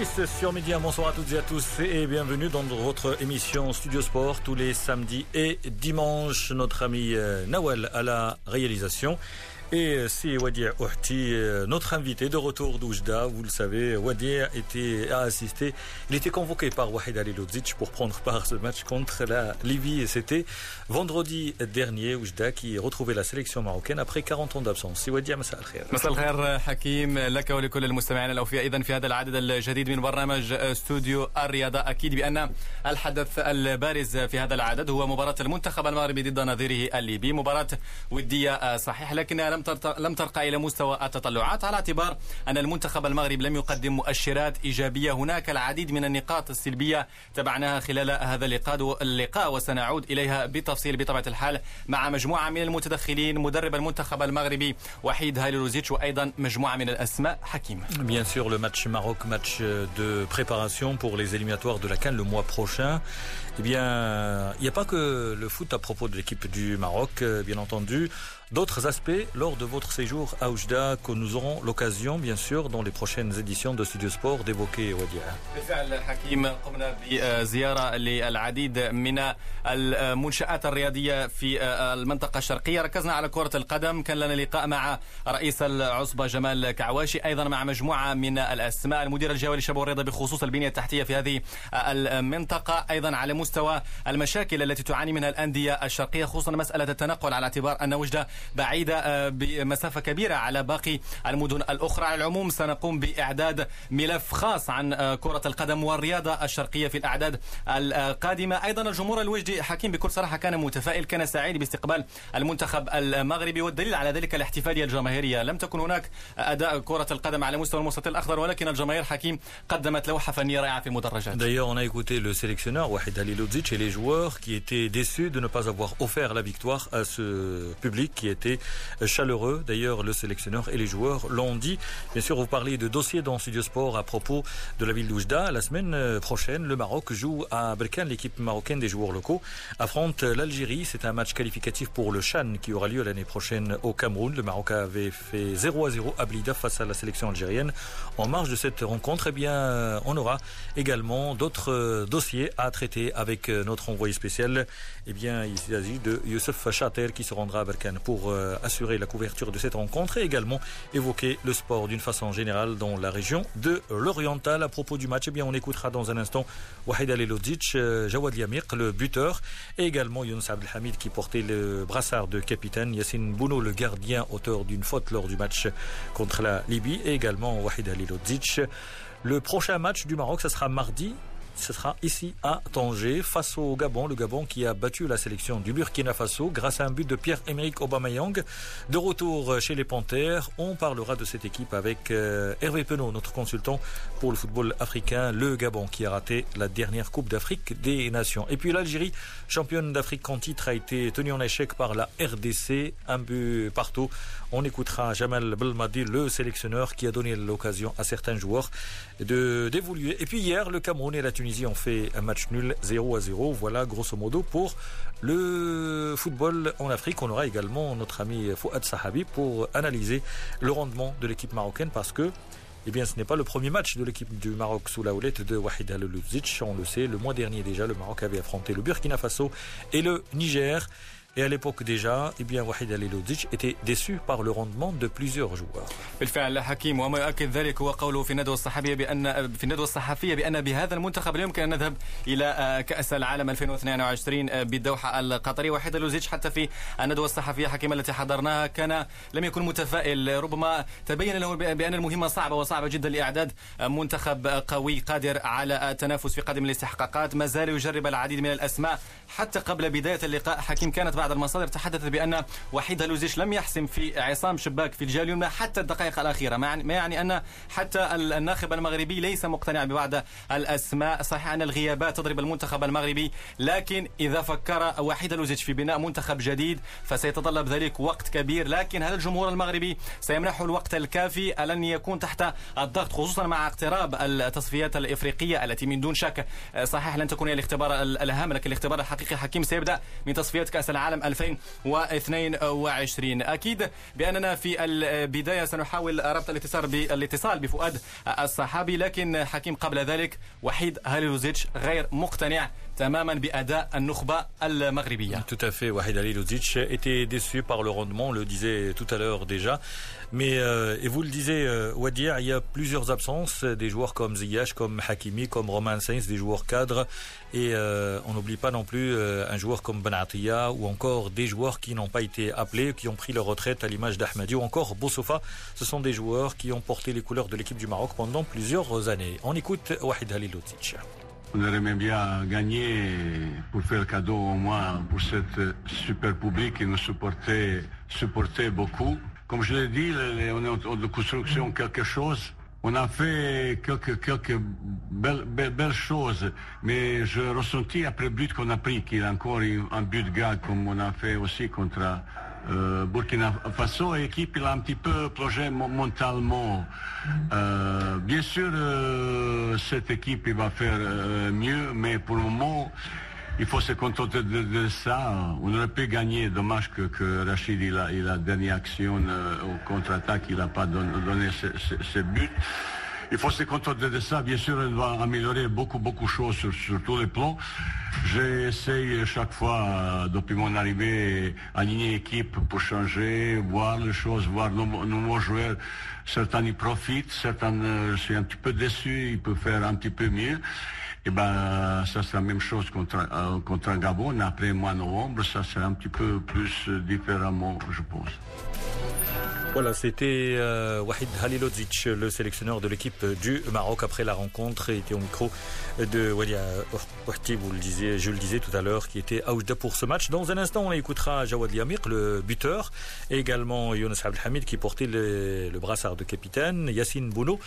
17h06 sur Média, bonsoir à toutes et à tous et bienvenue dans votre émission Studio Sport tous les samedis et dimanches. Notre ami euh, Nawel à la réalisation. Et euh, c'est Wadia Ouhti, euh, notre invité de retour d'Oujda. Vous le savez, Wadia était, a assisté. Il était convoqué par Wahid Ali Lodzic pour prendre part à ce match contre la Libye. Et c'était vendredi dernier, Oujda qui retrouvait la sélection marocaine après 40 ans d'absence. C'est Wadia, مساء الخير. مساء الخير حكيم لك ولكل المستمعين الأوفياء إذا في هذا العدد الجديد من برنامج استوديو الرياضة أكيد بأن الحدث البارز في هذا العدد هو مباراة المنتخب المغربي ضد نظيره الليبي مباراة ودية صحيح لكنها لم لم ترقى إلى مستوى التطلعات على اعتبار أن المنتخب المغربي لم يقدم مؤشرات إيجابية هناك العديد من النقاط السلبية تبعناها خلال هذا اللقاء اللقاء وسنعود إليها بالتفصيل بطبيعة الحال مع مجموعة من المتدخلين مدرب المنتخب المغربي وحيد هايلوزيتش وأيضا مجموعة من الأسماء حكيم Bien sûr, le match Maroc, match de préparation pour les éliminatoires de la Cannes le mois prochain. Eh bien, il n'y a pas que le foot à propos de l'équipe du Maroc, bien entendu. D'autres aspects lors de votre séjour à Oujda que nous aurons l'occasion, bien sûr, dans les prochaines éditions de Studio Sport d'évoquer. بالفعل حكيم قمنا بزيارة للعديد من المنشآت الرياضية في المنطقة الشرقية. ركزنا على كرة القدم. كان لنا لقاء مع رئيس العصبة جمال كعواشي أيضا مع مجموعة من الأسماء. المدير الجوي للشباب والرياضة بخصوص البنية التحتية في هذه المنطقة. أيضا على مستوى المشاكل التي تعاني منها الأندية الشرقية خصوصا مسألة التنقل على اعتبار أن وجدة بعيدة بمسافة كبيرة على باقي المدن الأخرى. على العموم سنقوم بإعداد ملف خاص عن كرة القدم والرياضة الشرقية في الأعداد القادمة. أيضا الجمهور الوجدي حكيم بكل صراحة كان متفائل كان سعيد باستقبال المنتخب المغربي. والدليل على ذلك الاحتفالية الجماهيرية. لم تكن هناك أداء كرة القدم على مستوى المستطيل الأخضر ولكن الجماهير حكيم قدمت لوحة فنية رائعة في المدرجات D'ailleurs, on a écouté le sélectionneur Wahid Ali Lodzic et les joueurs qui étaient déçus de ne pas avoir offert la victoire à ce public qui était chaleureux. D'ailleurs, le sélectionneur et les joueurs l'ont dit. Bien sûr, vous parlez de dossiers dans Studio Sport à propos de la ville d'Oujda. La semaine prochaine, le Maroc joue à Berkane. L'équipe marocaine des joueurs locaux affronte l'Algérie. C'est un match qualificatif pour le Chan qui aura lieu l'année prochaine au Cameroun. Le Maroc avait fait 0 à 0 à Blida face à la sélection algérienne. En marge de cette rencontre, eh bien, on aura également d'autres dossiers à traiter avec notre envoyé spécial. Eh bien, il s'agit de Youssef Chater qui se rendra à Berkane pour assurer la couverture de cette rencontre et également évoquer le sport d'une façon générale dans la région de l'Oriental. À propos du match, eh bien, on écoutera dans un instant Wahid Alilodzic, Jawad Yamir, le buteur, et également Younous Abdelhamid qui portait le brassard de capitaine, Yassine Bouno, le gardien, auteur d'une faute lors du match contre la Libye, et également Wahid Alilodzic. Le prochain match du Maroc, ce sera mardi ce sera ici à Tanger face au Gabon, le Gabon qui a battu la sélection du Burkina Faso grâce à un but de Pierre-Emerick Aubameyang. De retour chez les Panthères, on parlera de cette équipe avec Hervé Penaud, notre consultant pour le football africain, le Gabon qui a raté la dernière Coupe d'Afrique des Nations. Et puis l'Algérie, championne d'Afrique en titre, a été tenue en échec par la RDC, un but partout. On écoutera Jamal Belmadi, le sélectionneur qui a donné l'occasion à certains joueurs de d'évoluer. Et puis hier, le Cameroun et la Tunisie ont fait un match nul 0 à 0. Voilà grosso modo pour le football en Afrique. On aura également notre ami Fouad Sahabi pour analyser le rendement de l'équipe marocaine parce que eh bien, ce n'est pas le premier match de l'équipe du Maroc sous la houlette de Wahid Al-Luzic. On le sait, le mois dernier déjà, le Maroc avait affronté le Burkina Faso et le Niger. Et à l'époque déjà, eh bien, Wahid Alilodzic était déçu par le rendement de plusieurs joueurs. بالفعل حكيم وما يؤكد ذلك هو قوله في الندوة الصحفية بأن في الندوة الصحفية بأن بهذا المنتخب لا يمكن أن نذهب إلى كأس العالم 2022 بالدوحة القطرية وحيد لوزيتش حتى في الندوة الصحفية حكيم التي حضرناها كان لم يكن متفائل. ربما تبين له بأن المهمة صعبة وصعبة جدا لإعداد منتخب قوي قادر على التنافس في قادم الاستحقاقات. ما زال يجرب العديد من الأسماء حتى قبل بداية اللقاء حكيم كانت بعض المصادر تحدثت بأن وحيد هلوزيش لم يحسم في عصام شباك في الجهة اليمنى حتى الدقائق الأخيرة ما يعني أن حتى الناخب المغربي ليس مقتنع ببعض الأسماء. صحيح أن الغيابات تضرب المنتخب المغربي لكن إذا فكر وحيد هلوزيش في بناء منتخب جديد فسيتطلب ذلك وقت كبير. لكن هل الجمهور المغربي سيمنحه الوقت الكافي؟ ألن يكون تحت الضغط خصوصا مع اقتراب التصفيات الإفريقية التي من دون شك صحيح لن تكون هي الاختبار الأهم لكن الاختبار الحقيقي حكيم سيبدأ من تصفيات كأس العالم العالم 2022 أكيد بأننا في البداية سنحاول ربط الاتصال بالاتصال بفؤاد الصحابي لكن حكيم قبل ذلك وحيد هاليلوزيتش غير مقتنع Tout à fait, Wahid Ali Ludzic était déçu par le rendement, on le disait tout à l'heure déjà. Mais, euh, et vous le disiez, euh, il y a plusieurs absences, des joueurs comme Ziyech, comme Hakimi, comme Roman Sainz, des joueurs cadres. Et euh, on n'oublie pas non plus euh, un joueur comme Benatia ou encore des joueurs qui n'ont pas été appelés, qui ont pris leur retraite à l'image d'Ahmadi ou encore Boussofa. Ce sont des joueurs qui ont porté les couleurs de l'équipe du Maroc pendant plusieurs années. On écoute Wahid Ali Ludzic. On aurait même bien gagné pour faire cadeau au moins pour cette super public qui nous supportait, supportait beaucoup. Comme je l'ai dit, on est en construction quelque chose. On a fait quelques, quelques belles, belles, choses, mais je ressentis après le but qu'on a pris qu'il y a encore un but gars comme on a fait aussi contre euh, Burkina Faso. Et l'équipe, il a un petit peu plongé mentalement. Euh, bien sûr, euh, cette équipe, va faire mieux, mais pour le moment, il faut se contenter de, ça. On aurait pu gagner. Dommage que, Rachid, il a, il a dernière action au contre-attaque, il n'a pas donné, ses, buts. Il faut se contenter de ça. Bien sûr, on doit améliorer beaucoup, beaucoup de choses sur, tous les plans. J'essaye chaque fois, depuis mon arrivée, aligner l'équipe pour changer, voir les choses, voir nos nouveaux joueurs. Certains y profitent, certains, je suis un petit peu déçu, ils peuvent faire un petit peu mieux. Et eh ben, ça c'est la même chose contre, euh, Gabon. Après mois novembre, ça c'est un petit peu plus différemment, je pense. Voilà, c'était euh, Wahid Halilodzic, le sélectionneur de l'équipe du Maroc après la rencontre. Il était au micro de Walia Wahti, vous le disiez, je le disais tout à l'heure, qui était à Oujda pour ce match. Dans un instant, on écoutera Jawad Liamir, le buteur, et également Younes Abdelhamid qui portait le, brassard de capitaine, Yassine Bouno,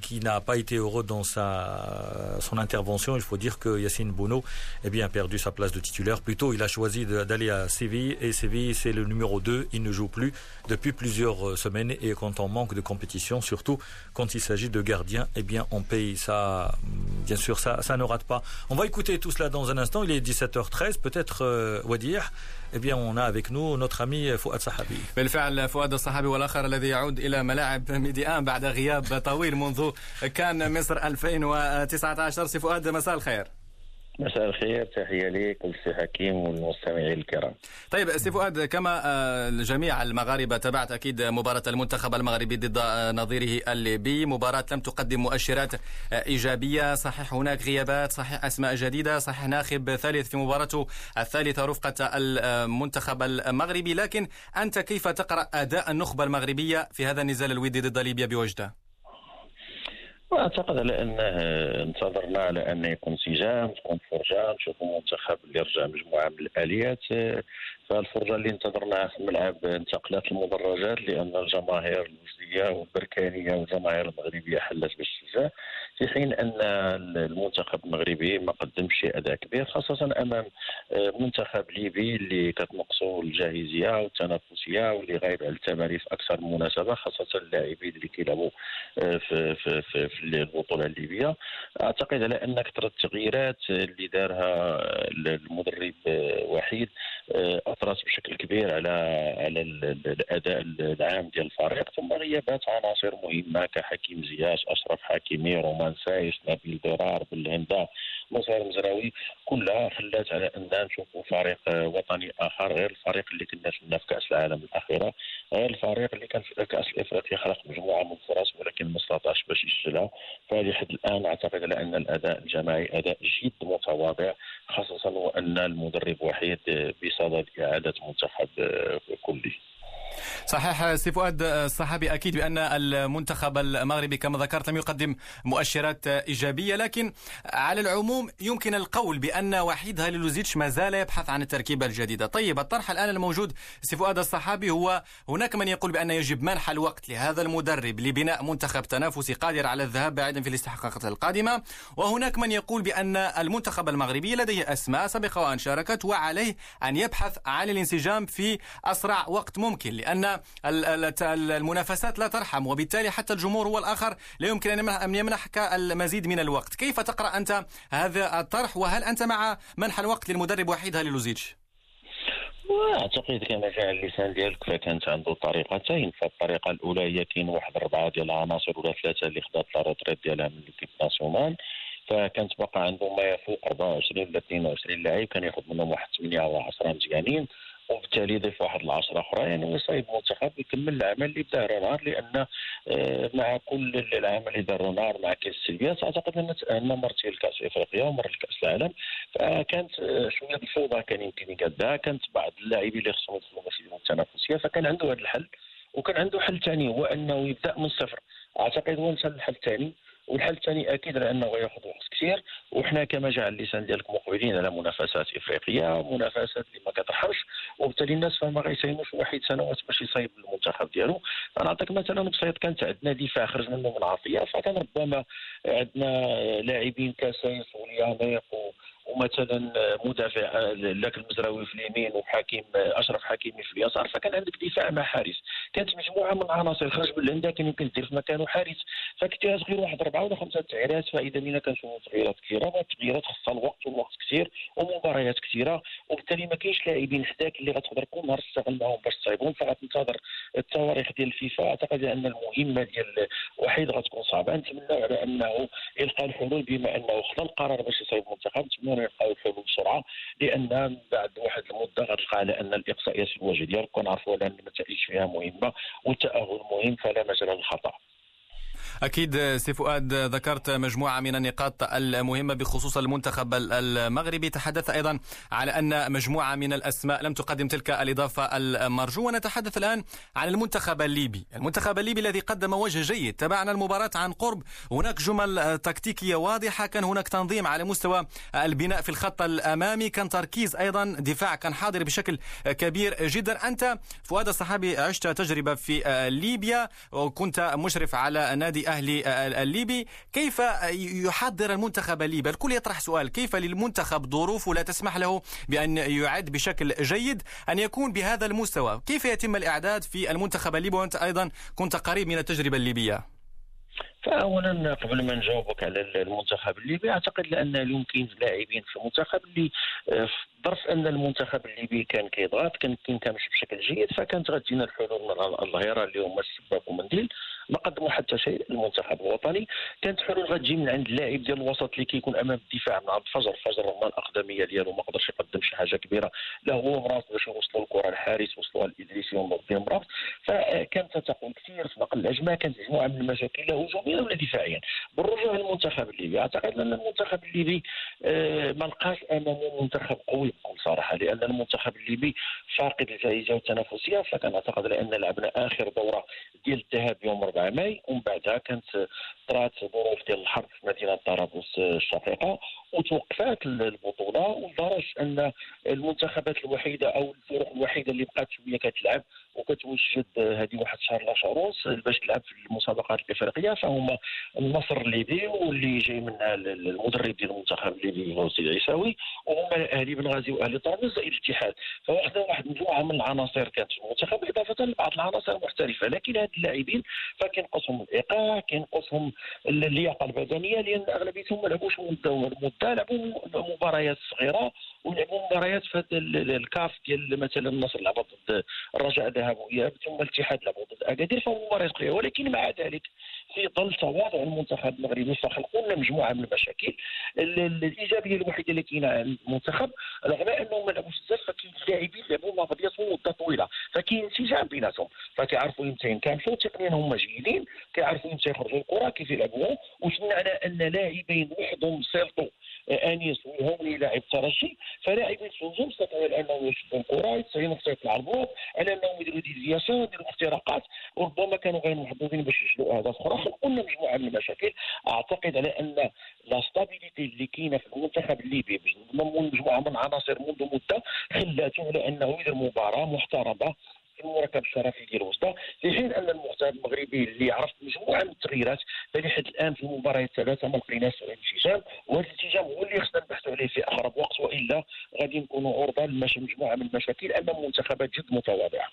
qui n'a pas été heureux dans sa, son intervention. Il faut dire que Yassine Bouno eh bien, a perdu sa place de titulaire. Plutôt, il a choisi d'aller à Séville, et Séville, c'est le numéro 2. Il ne joue plus depuis plusieurs euh, semaines et quand on manque de compétition, surtout quand il s'agit de gardiens, eh bien on paye ça. Bien sûr, ça, ça ne rate pas. On va écouter tout cela dans un instant. Il est 17h13, peut-être euh, Wadir. Eh bien, on a avec nous notre ami Fouad Sahabi. بالفعل فؤاد الصحابي والآخر الذي يعود إلى ملاعب ميديان بعد غياب طويل منذ كان مصر 2019 سي فؤاد مساء الخير مساء الخير تحية لك ولسي حكيم والمستمعين الكرام. طيب سي فؤاد كما آه، جميع المغاربة تابعت أكيد مباراة المنتخب المغربي ضد آه، نظيره الليبي. مباراة لم تقدم مؤشرات آه، إيجابية. صحيح هناك غيابات صحيح أسماء جديدة. صحيح ناخب ثالث في مباراته الثالثة رفقة المنتخب المغربي. لكن أنت كيف تقرأ أداء النخبة المغربية في هذا النزال الودي ضد ليبيا بوجدة؟ وأعتقد على أنه انتظرنا على انه يكون انسجام تكون فرجه نشوفوا منتخب اللي رجع مجموعة من الآليات. فالفرجة اللي انتظرناها في الملعب انتقلت المدرجات لأن الجماهير الوجديه والبركانية والجماهير المغربية حلت باستهزاء في حين أن المنتخب المغربي ما قدمش شي أداء كبير خاصة أمام منتخب ليبي اللي كتنقصه الجاهزية والتنافسية واللي غايب على التمارين في أكثر من مناسبة خاصة اللاعبين اللي كيلعبوا في, في, في, في البطولة الليبية. أعتقد على أن كثرة التغييرات اللي دارها المدرب وحيد اثرت بشكل كبير على على الأداء العام ديال الفريق. ثم غيابات عناصر مهمة كحكيم زياش أشرف حكيمي رومان سايس نبيل درار بالهندا مسار مزراوي كلها خلات على أن نشوفوا فريق وطني آخر غير الفريق اللي كنا شفنا في كأس العالم الأخيرة غير الفريق اللي كان في كأس الافريقيا خلق مجموعة من الفرص ولكن ما استطاعش باش يسجلها فهذه حد الآن أعتقد على أن الأداء الجماعي أداء جد متواضع خاصة وأن المدرب وحيد بصدد إعادة منتخب كلي. صحيح سي فؤاد الصحابي أكيد بأن المنتخب المغربي كما ذكرت لم يقدم مؤشرات إيجابية لكن على العموم يمكن القول بأن وحيد هاليلوزيتش ما زال يبحث عن التركيبه الجديده طيب الطرح الآن الموجود سي فؤاد الصحابي هو هناك من يقول بأن يجب منح الوقت لهذا المدرب لبناء منتخب تنافسي قادر على الذهاب بعيدا في الاستحقاقات القادمة. وهناك من يقول بأن المنتخب المغربي لديه أسماء سبق وأن شاركت وعليه أن يبحث عن الانسجام في أسرع وقت ممكن. لأن المنافسات لا ترحم وبالتالي حتى الجمهور هو الآخر لا يمكن أن يمنحك المزيد من الوقت. كيف تقرأ أنت هذا الطرح؟ وهل أنت مع منح الوقت للمدرب وحيد هاليلوزيتش اعتقد كما جاء اللسان ديالك فكانت عنده طريقتين. فالطريقة الأولى هي كاين واحد اربعه ديال العناصر ولا ثلاثة اللي خدات لا روتريت ديالها من ليكيب ناسيونال. فكانت بقى عنده ما يفوق 24 ولا 22 لاعب كان ياخذ منهم واحد 8 أو 10 مزيانين وبالتالي يضيف واحد العشرة أخرى يعني ويصايب المنتخب يكمل العمل اللي بدا رونار لأن آه، مع كل العمل اللي دار رونار مع كاس السلبيات أعتقد أن أن مرتين الكأس إفريقيا ومر الكأس العالم. فكانت آه، شوية الفوضى كان يمكن يقدها كانت بعض اللاعبين اللي خصهم يدخلوا مسيرة التنافسية فكان عنده هذا الحل وكان عنده حل ثاني هو أنه يبدأ من الصفر أعتقد هو الحل الثاني والحل الثاني أكيد لأنه غياخذ وقت. كثير وحنا كما جاء اللسان ديالك مقبلين على منافسات إفريقية منافسات اللي ما كترحمش وبالتالي الناس فما غيساهموش واحد سنوات باش يصايب المنتخب ديالو. أنا نعطيك مثلا بسيط كانت عندنا دفاع خرج منه من عافيه فكان ربما عندنا لاعبين كاسايس ولياميق ومثلا مدافع لك المزراوي في اليمين وحكيم أشرف حكيمي في اليسار فكان عندك دفاع مع حارس. كانت مجموعة من العناصر خرج من عندها كان يمكن دير في مكانه حارس فكنت غير واحد اربعه ولا خمسة تغييرات. فإذا بينا كنشوفوا تغييرات كثيرة التغييرات خصها الوقت والوقت كثير ومباريات كثيرة. وبالتالي ما كاينش لاعبين حداك اللي غتقدر كل نهار تستغل معاهم باش تصايبهم. فغتنتظر التواريخ ديال الفيفا. أعتقد أن المهمة ديال وحيد غتكون صعبة. نتمنى على أنه يلقى الحلول بما أنه خذا القرار باش يصايب المنتخب. نتمنى يلقاو الحلول بسرعة لأن بعد واحد المدة غتلقى على أن الإقصائيات في الوجه ديالك كنعرفوا على النتائج فيها مهمة والتأهل مهم فلا مجال للخطأ. أكيد سي فؤاد ذكرت مجموعة من النقاط المهمة بخصوص المنتخب المغربي. تحدث أيضا على أن مجموعة من الأسماء لم تقدم تلك الإضافة المرجوة نتحدث الآن عن المنتخب الليبي. المنتخب الليبي الذي قدم وجه جيد. تابعنا المباراة عن قرب. هناك جمل تكتيكية واضحة. كان هناك تنظيم على مستوى البناء في الخط الأمامي. كان تركيز أيضا دفاع. كان حاضر بشكل كبير جدا. أنت فؤاد الصحابي عشت تجربة في ليبيا وكنت مشرف على نادي أهلي الليبي. كيف يحضر المنتخب الليبي؟ الكل يطرح سؤال كيف للمنتخب ظروفه؟ لا تسمح له بأن يعد بشكل جيد أن يكون بهذا المستوى. كيف يتم الإعداد في المنتخب الليبي؟ وأنت أيضا كنت قريب من التجربة الليبية. فاولا قبل ما نجاوبك على المنتخب الليبي أعتقد لأن يمكن لاعبين في المنتخب اللي آه، ظرف أن المنتخب الليبي كان كيضغط كان كيمشي بشكل جيد فكانت غتجينا الحلول من الظهيرة اللي هما السباك ومنديل. ما قدموا حتى شيء المنتخب الوطني. كانت حلول غتجي من عند اللاعب ديال الوسط اللي كيكون أمام الدفاع من عند فجر فجر رغم الأقدمية ديالو ما قدرش يقدم شي حاجة كبيرة. لا هو مرات باش يوصلوا الكرة الحارس وصلوها الادريسي ونضيف مرات فكانت تقوم كثير في نقل الهجمه كانت مجموعة من المشاكل لا هجوميا ولا دفاعيا. بالرجوع للمنتخب الليبي أعتقد أن المنتخب الليبي آه، ما لقاش امامه منتخب قوي بكل صراحة لأن المنتخب الليبي فاقد الجائزه والتنافسيه فكان أعتقد لأن لعبنا آخر دورة ديال الذهاب يوم 4 ماي ومن بعدها كانت طرات ظروف ديال الحرب في مدينة طرابلس الشقيقة. وتوقفات البطولة ولدرجه أن المنتخبات الوحيدة أو الفرق الوحيدة اللي بقات شوية كتلعب وكتوجد هذه واحد شهر لا شهر باش تلعب في المسابقات الإفريقية فهما النصر الليبي واللي جاي منها المدرب ديال المنتخب الليبي هو السيد عيساوي وهما الأهلي بن غازي وأهلي طرابلس زائد الاتحاد. فواحد واحد مجموعة من العناصر كانت في المنتخب إضافة لبعض العناصر المحترفة. لكن هاد اللاعبين فكينقصهم الإيقاع كينقصهم اللياقة البدنية لأن أغلبيتهم ما لعبوش مدة لعبوا مباريات صغيرة ولعبوا مباريات في الكاف ديال مثلا النصر لعب ضد الرجاء ذهب وإياب ثم الاتحاد لعبوا ضد أكادير فهو مباريات قوية. ولكن مع ذلك في ظل تواضع المنتخب المغربي فخلقوا لنا مجموعة من المشاكل الإيجابية الوحيدة اللي كاينة عند المنتخب رغم انهم ما لعبوش بزاف فكاين لاعبين لعبوا مع بعضياتهم مدة طويلة. فكاين انسجام بيناتهم. فكيعرفوا إمتى ينكمشوا تقنيا هم جيدين كيعرفوا إمتى يخرجوا الكرة كيف يلعبوها على أن لاعبين وحدهم سيرتو انيس وهوني لاعب ترجي فلاعبين الهجوم استطاعوا انهم يشدوا الكرة يستعينوا في العرضات على انهم يديروا ديفياسيون يديروا اختراقات وربما كانوا غير محظوظين باش يسجلوا أهداف أخرى خلقوا مجموعه من المشاكل. أعتقد على أن لا ستابيليتي اللي كاينة في المنتخب الليبي مجموعة من العناصر منذ مدة خلاته على انه يدير مباراة محترمة المركب الشرفي ديال الوسطى في حين ان المغترب المغربي اللي عرف مجموعه من التغييرات فلحد الان في المباريات الثلاثه ما لقيناش انسجام وهذا الانسجام هو اللي خصنا نبحثوا عليه في اقرب وقت والا غادي نكونوا عرضه لمجموعه من المشاكل امام منتخبات جد متواضعه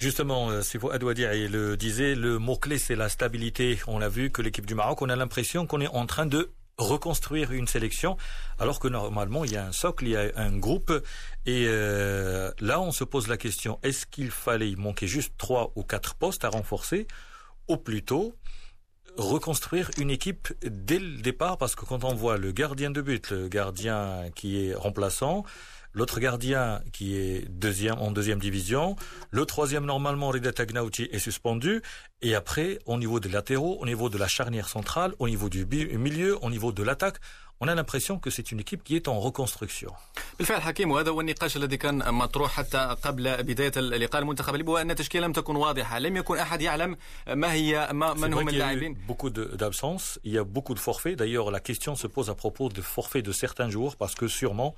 Justement, euh, Sifo Adouadi le disait, le mot-clé c'est la stabilité. On l'a vu que l'équipe du Maroc, on a l'impression qu'on est en train de reconstruire une sélection alors que normalement il y a un socle, il y a un groupe. Et euh, là on se pose la question est-ce qu'il fallait manquer juste trois ou quatre postes à renforcer ou plutôt reconstruire une équipe dès le départ? Parce que quand on voit le gardien de but, le gardien qui est remplaçant, l'autre gardien qui est deuxième en deuxième division, le troisième normalement Rida Tagnauti est suspendu et après au niveau des latéraux, au niveau de la charnière centrale, au niveau du milieu, au niveau de l'attaque, on a l'impression que c'est une équipe qui est en reconstruction. بالفعل حكيم وهذا هو النقاش الذي كان مطروح حتى قبل بدايه اللقاء المنتخب الليبي وان التشكيله لم تكن واضحه، لم يكن احد يعلم ما هي ما من هم اللاعبين. Beaucoup d'absence, il y a beaucoup de forfaits. D'ailleurs, la question se pose à propos de forfaits de certains joueurs parce que sûrement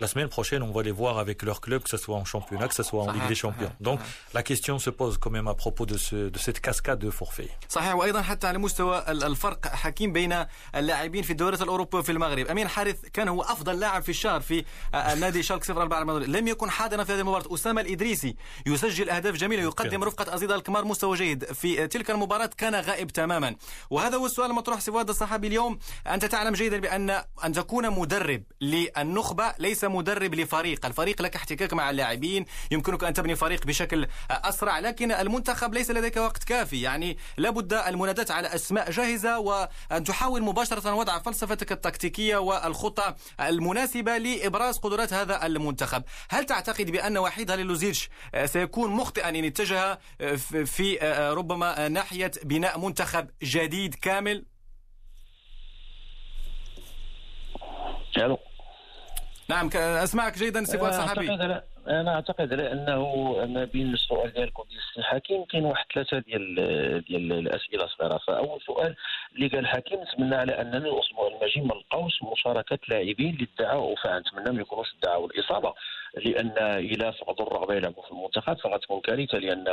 la semaine prochaine, on va les voir avec leur club, que ce soit en championnat, que ce soit en Ligue des Champions. Donc, la question se pose quand même à propos de, ce, de cette cascade de forfaits. صحيح. وأيضا حتى على مستوى الفرق حكيم بين اللاعبين في الدوريات الأوروبية في المغرب. امين حارث كان هو أفضل لاعب في الشهر في نادي شالك 04 لم يكن حاضرا في هذه المباراة. أسامة الإدريسي يسجل أهداف جميلة يقدم رفقة أزيد الكمار مستوى جيد في تلك المباراة. كان غائب تماما. وهذا هو السؤال المطروح سي فؤاد الصحابي اليوم. أنت تعلم جيدا بأن أن تكون مدرب للنخبة ليس مدرب لفريق. الفريق لك احتكاك مع اللاعبين يمكنك أن تبني فريق بشكل أسرع لكن المنتخب ليس لديك وقت كافي. يعني لابد المناداة على أسماء جاهزة وأن تحاول مباشرة وضع فلسفتك التكتيكية والخطة المناسبة لإبراز قدرات هذا المنتخب. هل تعتقد بأن وحيد هاليلوزيتش سيكون مخطئا إن اتجه في ربما ناحية بناء منتخب جديد كامل؟ ألو. نعم أسمعك جيدا سي فؤاد صحابي أنا أعتقد أنه ما بين السؤال ديالكم ديال السي حكيم كاين واحد ثلاثة ديال ديال الأسئلة صغيرة. فأول سؤال اللي قال حكيم نتمنى على اننا الأسبوع الماجي ما نلقاوش مشاركة لاعبين اللي ادعوا فنتمنى ما يكونوش ادعوا الاصابه لأن إلى فقدوا الرغبة يلعبوا في المنتخب فغتكون كارثة لأن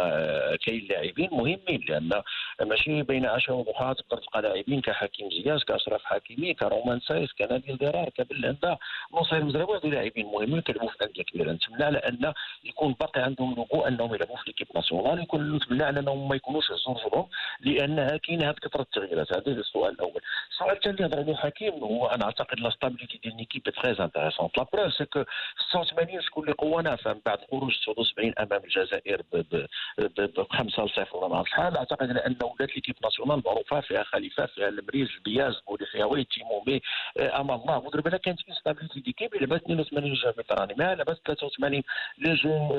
كاين لاعبين مهمين لأن ماشي بين عشاء وضحى تقدر تلقى لاعبين كحكيم زياش كأشرف حكيمي كرومان سايس كناديل ديرار كبلندا نصير مزربي هذو لاعبين مهمين كيلعبوا في انديه كبيره نتمنى على ان يكون باقي عندهم لوغو أنهم يلعبوا في ليكيب ناسيونال. يكون نتمنى على أنهم ما يكونوش زرزرهم لأن كاين هذه كثرة التغييرات. هذا السؤال الأول. السؤال الثاني اللي هضر عليه حكيم هو أنا أعتقد لا ستابيليتي ديال ليكيب تري انتريسونت لا بروف سي كو 86 شكون اللي قوانا من بعد خروج 79 أمام الجزائر ب 5 0 ولا ما شحال أعتقد انه ولات ليكيب ناسيونال معروفه فيها خليفة فيها المريج بياز بولي خياوي تيمومي اما الله. ودربنا كانت انستابيليتي ديكيب لعبات 82 جوج فيتراني ما لعبات 83 لي جو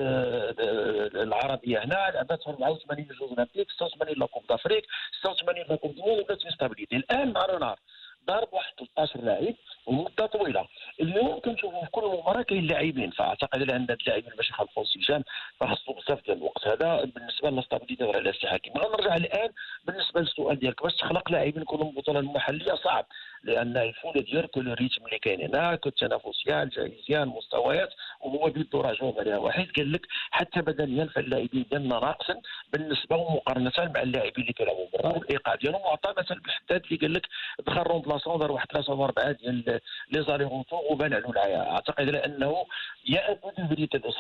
العربية هنا. لعبات 84 جوج اولمبيك 86 لا كوب دافريك 86 لا كوب دو ولات انستابيليتي الآن نهار نهار ضارب واحد 13 لاعب ومدة طويلة. اليوم كنشوفوا في كل مباراة كاين لاعبين. فأعتقد ان اللاعبين باش يخلصوا السجان فخصوا بزاف ديال الوقت. هذا بالنسبة للاستابيليتي على السي حكيم غنرجع الآن بالنسبة للسؤال ديالك باش تخلق لاعبين يكونوا البطولة المحلية؟ صعب. لأن الفول كل الريتم اللي كاين هناك التنافسيه الجاهزيه المستويات وهو بيدو جاوب عليها. واحد قال لك حتى بدنيا فاللاعبين ديالنا ناقصين بالنسبة ومقارنة مع اللاعبين اللي كيلعبوا برا والإيقاع ديالهم. وعطى مثل بالحداد اللي قال لك دخل رومبلاسون دار واحد ثلاثة وأربعة ديال لي روتور وبان على العيا. أعتقد انه يا أبو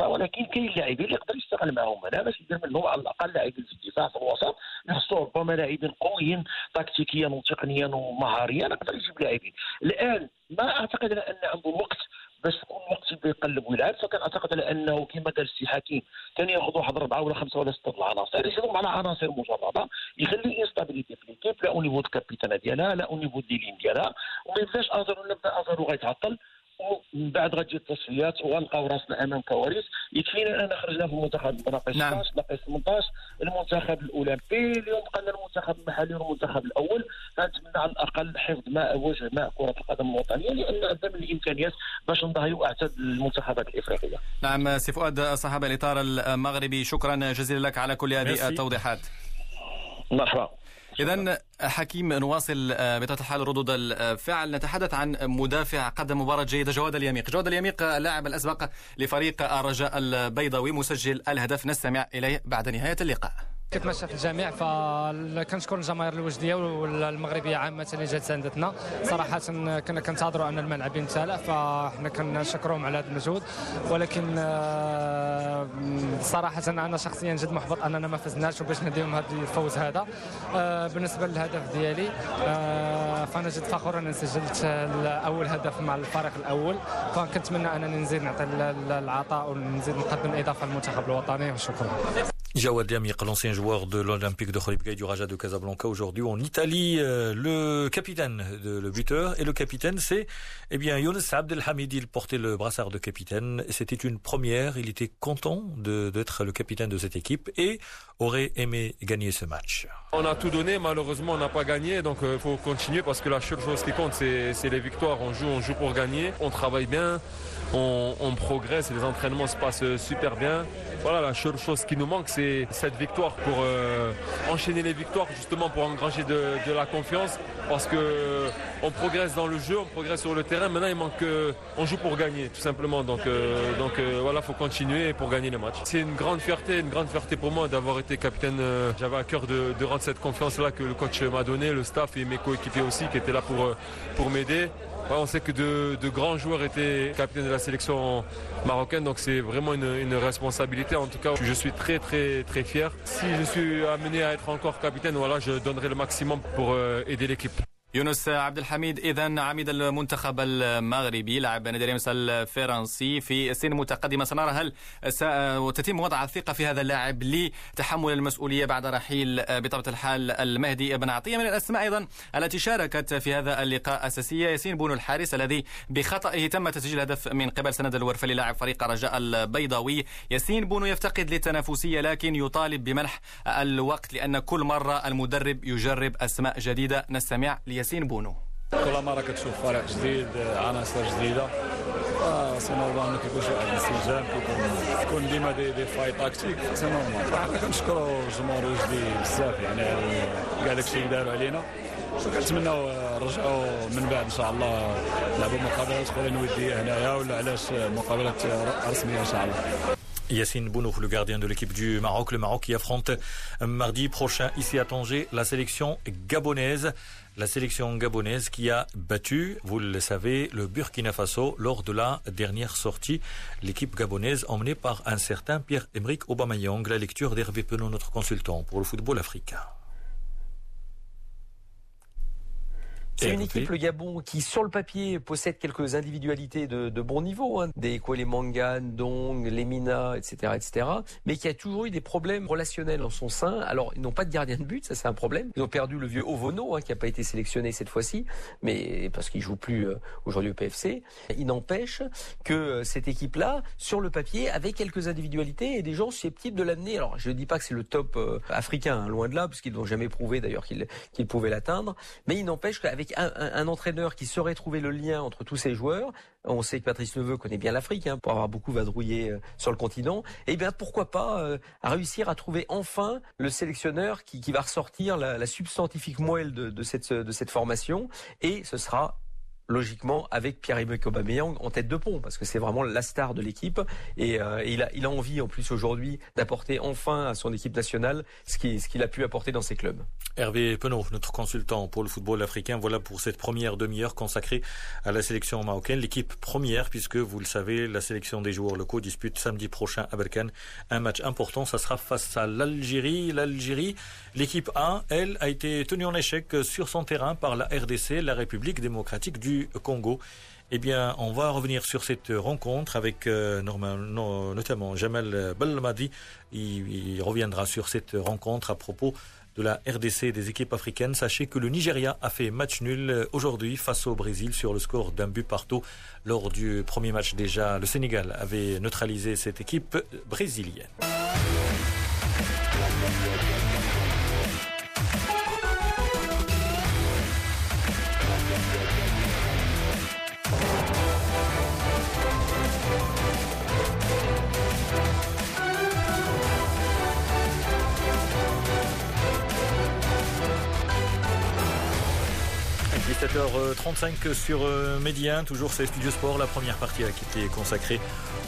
ولكن كاين لاعبين اللي يقدر يشتغل معاهم هنا باش يدير منهم على الأقل لاعبين في الدفاع في الوسط. ربما لاعبين قويين تكتيكيا وتقنيا ومهاريا. يقدر يجيب لاعبين. الآن ما أعتقد أن عنده الوقت باش كل وقت يبدا يقلب ويلعب فكان أعتقد على أنه كما قال السي حكيم كان يأخذ واحد اربعه ولا خمسة ولا ستة العناصر. يزيدوا على عناصر مجردة يخلي انستابيليتي في ليكيب لا أو نيفو الكابيتان ديالها لا أو نيفو ديلين ديالها. وما يبداش ازرو نبدا ازرو غيتعطل ومن بعد غتجي التصفيات وغنلقاو راسنا امام كوارث يكفينا أننا خرجنا في المنتخب ناقص نعم. 16 ناقص 18 المنتخب الأولمبي اليوم بقى المنتخب المحلي والمنتخب الأول فنتمنى على الأقل حفظ ماء وجه ماء كرة القدم الوطنية لأن عندنا من الإمكانيات باش نضاهيو أعتاد المنتخبات الإفريقية. نعم سي فؤاد صاحب الإطار المغربي شكرا جزيلا لك على كل هذه التوضيحات. مرحبا. إذا حكيم نواصل بطبيعة الحال ردود الفعل. نتحدث عن مدافع قدم مباراة جيدة جواد اليميق. جواد اليميق اللاعب الأسبق لفريق الرجاء البيضاوي مسجل الهدف. نستمع إليه بعد نهاية اللقاء. كتمشى في الجميع فكنشكر الجماهير الوجدية والمغربية عامة اللي جات ساندتنا صراحة كنا كنتظروا أن الملعب يمتلأ فاحنا كنشكرهم على هذا المجهود. ولكن صراحة أنا شخصيا جد محبط أننا ما فزناش وباش نديهم هذا الفوز هذا. بالنسبة للهدف ديالي فأنا جد فخور اني سجلت اول هدف مع الفريق الأول. فكنتمنى أنني نزيد نعطي العطاء ونزيد نقدم اضافه للمنتخب الوطني وشكرا. Jawad Diamir, l'ancien joueur de l'Olympique de Kholib du Raja de Casablanca, aujourd'hui en Italie, euh, le capitaine, de, le buteur, et le capitaine, c'est, eh bien, Younes Abdelhamid, il portait le brassard de capitaine, c'était une première, il était content d'être le capitaine de cette équipe. Et aurait aimé gagner ce match. On a tout donné, malheureusement on n'a pas gagné, donc il euh, faut continuer parce que la seule chose qui compte c'est les victoires, on joue, on joue pour gagner, on travaille bien, on, progresse, les entraînements se passent super bien. Voilà, la seule chose qui nous manque, c'est cette victoire pour euh, enchaîner les victoires, justement pour engranger de, la confiance, parce que on progresse dans le jeu, on progresse sur le terrain. Maintenant, il manque, on joue pour gagner, tout simplement. Donc, euh, donc euh, voilà, faut continuer pour gagner le match. C'est une grande fierté, une grande fierté pour moi d'avoir été capitaine. J'avais à cœur de, rendre cette confiance-là que le coach m'a donné, le staff et mes coéquipiers aussi, qui étaient là pour pour m'aider on sait que de, grands joueurs étaient capitaines de la sélection marocaine, donc c'est vraiment une, responsabilité. En tout cas, je suis très très très fier. Si je suis amené à être encore capitaine, voilà, je donnerai le maximum pour euh, aider l'équipe. يونس عبد الحميد إذا عميد المنتخب المغربي لاعب نادي ريمس الفرنسي في سن متقدمه سنرى هل ستتم وضع الثقة في هذا اللاعب لتحمل المسؤولية بعد رحيل بطبيعة الحال المهدي بن عطية. من الأسماء أيضا التي شاركت في هذا اللقاء اساسيه ياسين بونو الحارس الذي بخطئه تم تسجيل هدف من قبل سند الورفلي لاعب فريق رجاء البيضاوي. ياسين بونو يفتقد للتنافسية لكن يطالب بمنح الوقت لأن كل مرة المدرب يجرب أسماء جديدة. نستمع لياسين ياسين بونو كل مره كتشوف فريق جديد عناصر جديده سي نورمال ملي كيكون شي واحد الانسجام كيكون تكون ديما دي, دي فاي تاكتيك سي نورمال صراحه كنشكروا الجمهور وجدي بزاف يعني كاع داكشي اللي داروا علينا كنتمناو نرجعوا من بعد ان شاء الله نلعبوا مقابلات اخرى وديه هنايا ولا علاش مقابلات رسميه ان شاء الله Yassine Bounouf, le gardien de l'équipe du Maroc. Le Maroc qui affronte mardi prochain ici à Tanger la sélection gabonaise. La sélection gabonaise qui a battu, vous le savez, le Burkina Faso lors de la dernière sortie. L'équipe gabonaise emmenée par un certain Pierre-Emerick Aubameyang. La lecture d'Hervé Penon, notre consultant pour le football africain. C'est une équipe, le Gabon, qui sur le papier possède quelques individualités de, de bon niveau, hein, des Mangan, Dong, Lemina, etc., etc., mais qui a toujours eu des problèmes relationnels en son sein. Alors, ils n'ont pas de gardien de but, ça c'est un problème. Ils ont perdu le vieux Ovono, hein, qui n'a pas été sélectionné cette fois-ci, mais parce qu'il joue plus euh, aujourd'hui au PFC. Il n'empêche que euh, cette équipe-là, sur le papier, avait quelques individualités et des gens susceptibles de l'amener. Alors, je ne dis pas que c'est le top euh, africain, hein, loin de là, parce qu'ils n'ont jamais prouvé d'ailleurs qu'ils pouvaient l'atteindre, mais il n'empêche qu'avec un, entraîneur qui saurait trouver le lien entre tous ces joueurs, on sait que Patrice Neveu connaît bien l'Afrique, hein, pour avoir beaucoup vadrouillé euh, sur le continent, et eh bien pourquoi pas euh, réussir à trouver enfin le sélectionneur qui, va ressortir la, substantifique moelle de, de cette formation, et ce sera logiquement avec Pierre-Emerick Aubameyang en tête de pont parce que c'est vraiment la star de l'équipe et, euh, il, a, il a envie en plus aujourd'hui d'apporter enfin à son équipe nationale ce qu'il ce a pu apporter dans ses clubs. Hervé Penaud, notre consultant pour le football africain, voilà pour cette première demi-heure consacrée à la sélection marocaine, l'équipe première puisque vous le savez, la sélection des joueurs locaux dispute samedi prochain à Berkane un match important, ça sera face à l'Algérie. L'Algérie, l'équipe A, elle, a été tenue en échec sur son terrain par la RDC, la République démocratique du Congo. Eh bien, on va revenir sur cette rencontre avec euh, notamment Jamal Balmadi. Il, reviendra sur cette rencontre à propos de la RDC des équipes africaines. Sachez que le Nigeria a fait match nul aujourd'hui face au Brésil sur le score d'un but partout. Lors du premier match déjà, le Sénégal avait neutralisé cette équipe brésilienne. H 35 sur euh, Médien, toujours c'est Studio Sport, la première partie qui était consacrée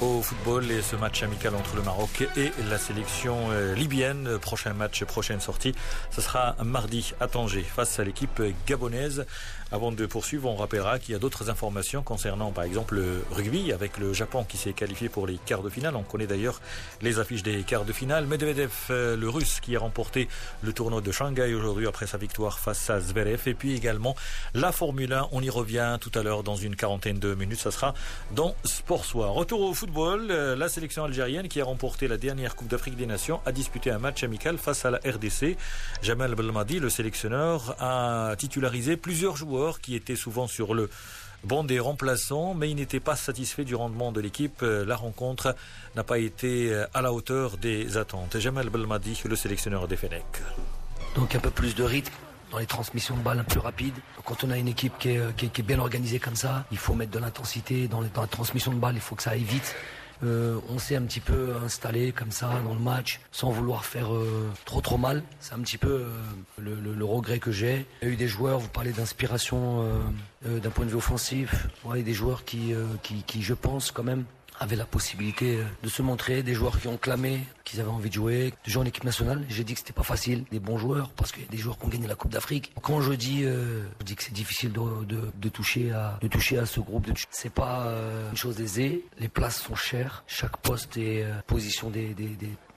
au football et ce match amical entre le Maroc et la sélection euh, libyenne. Prochain match, prochaine sortie, ce sera mardi à Tanger face à l'équipe gabonaise. Avant de poursuivre, on rappellera qu'il y a d'autres informations concernant par exemple le rugby avec le Japon qui s'est qualifié pour les quarts de finale. On connaît d'ailleurs les affiches des quarts de finale. Medvedev, euh, le russe qui a remporté le tournoi de Shanghai aujourd'hui après sa victoire face à Zverev. Et puis également La Formule 1, on y revient tout à l'heure dans une quarantaine de minutes. Ça sera dans Sport Soir. Retour au football. Euh, la sélection algérienne qui a remporté la dernière Coupe d'Afrique des Nations a disputé un match amical face à la RDC. Jamal Belmadi, le sélectionneur, a titularisé plusieurs joueurs qui étaient souvent sur le banc des remplaçants, mais il n'était pas satisfait du rendement de l'équipe. Euh, la rencontre n'a pas été euh, à la hauteur des attentes. Jamal Belmadi, le sélectionneur des Fenech. Donc un peu plus de rythme dans les transmissions de balles un peu rapides. Quand on a une équipe qui est, bien organisée comme ça, il faut mettre de l'intensité dans, la transmission de balles, il faut que ça aille vite. Euh, on s'est un petit peu installé comme ça dans le match, sans vouloir faire euh, trop trop mal. C'est un petit peu euh, le, regret que j'ai. Il y a eu des joueurs, vous parlez d'inspiration d'un point de vue offensif, ouais, des joueurs qui, qui, je pense, quand même, avaient la possibilité euh, de se montrer, des joueurs qui ont clamé, qu'ils avaient envie de jouer, des joueurs en équipe nationale. J'ai dit que c'était pas facile, des bons joueurs, parce qu'il y a des joueurs qui ont gagné la Coupe d'Afrique. Quand je dis, euh, je dis que c'est difficile de, toucher à, de toucher à ce groupe, c'est pas euh, une chose aisée. Les places sont chères, chaque poste et position des,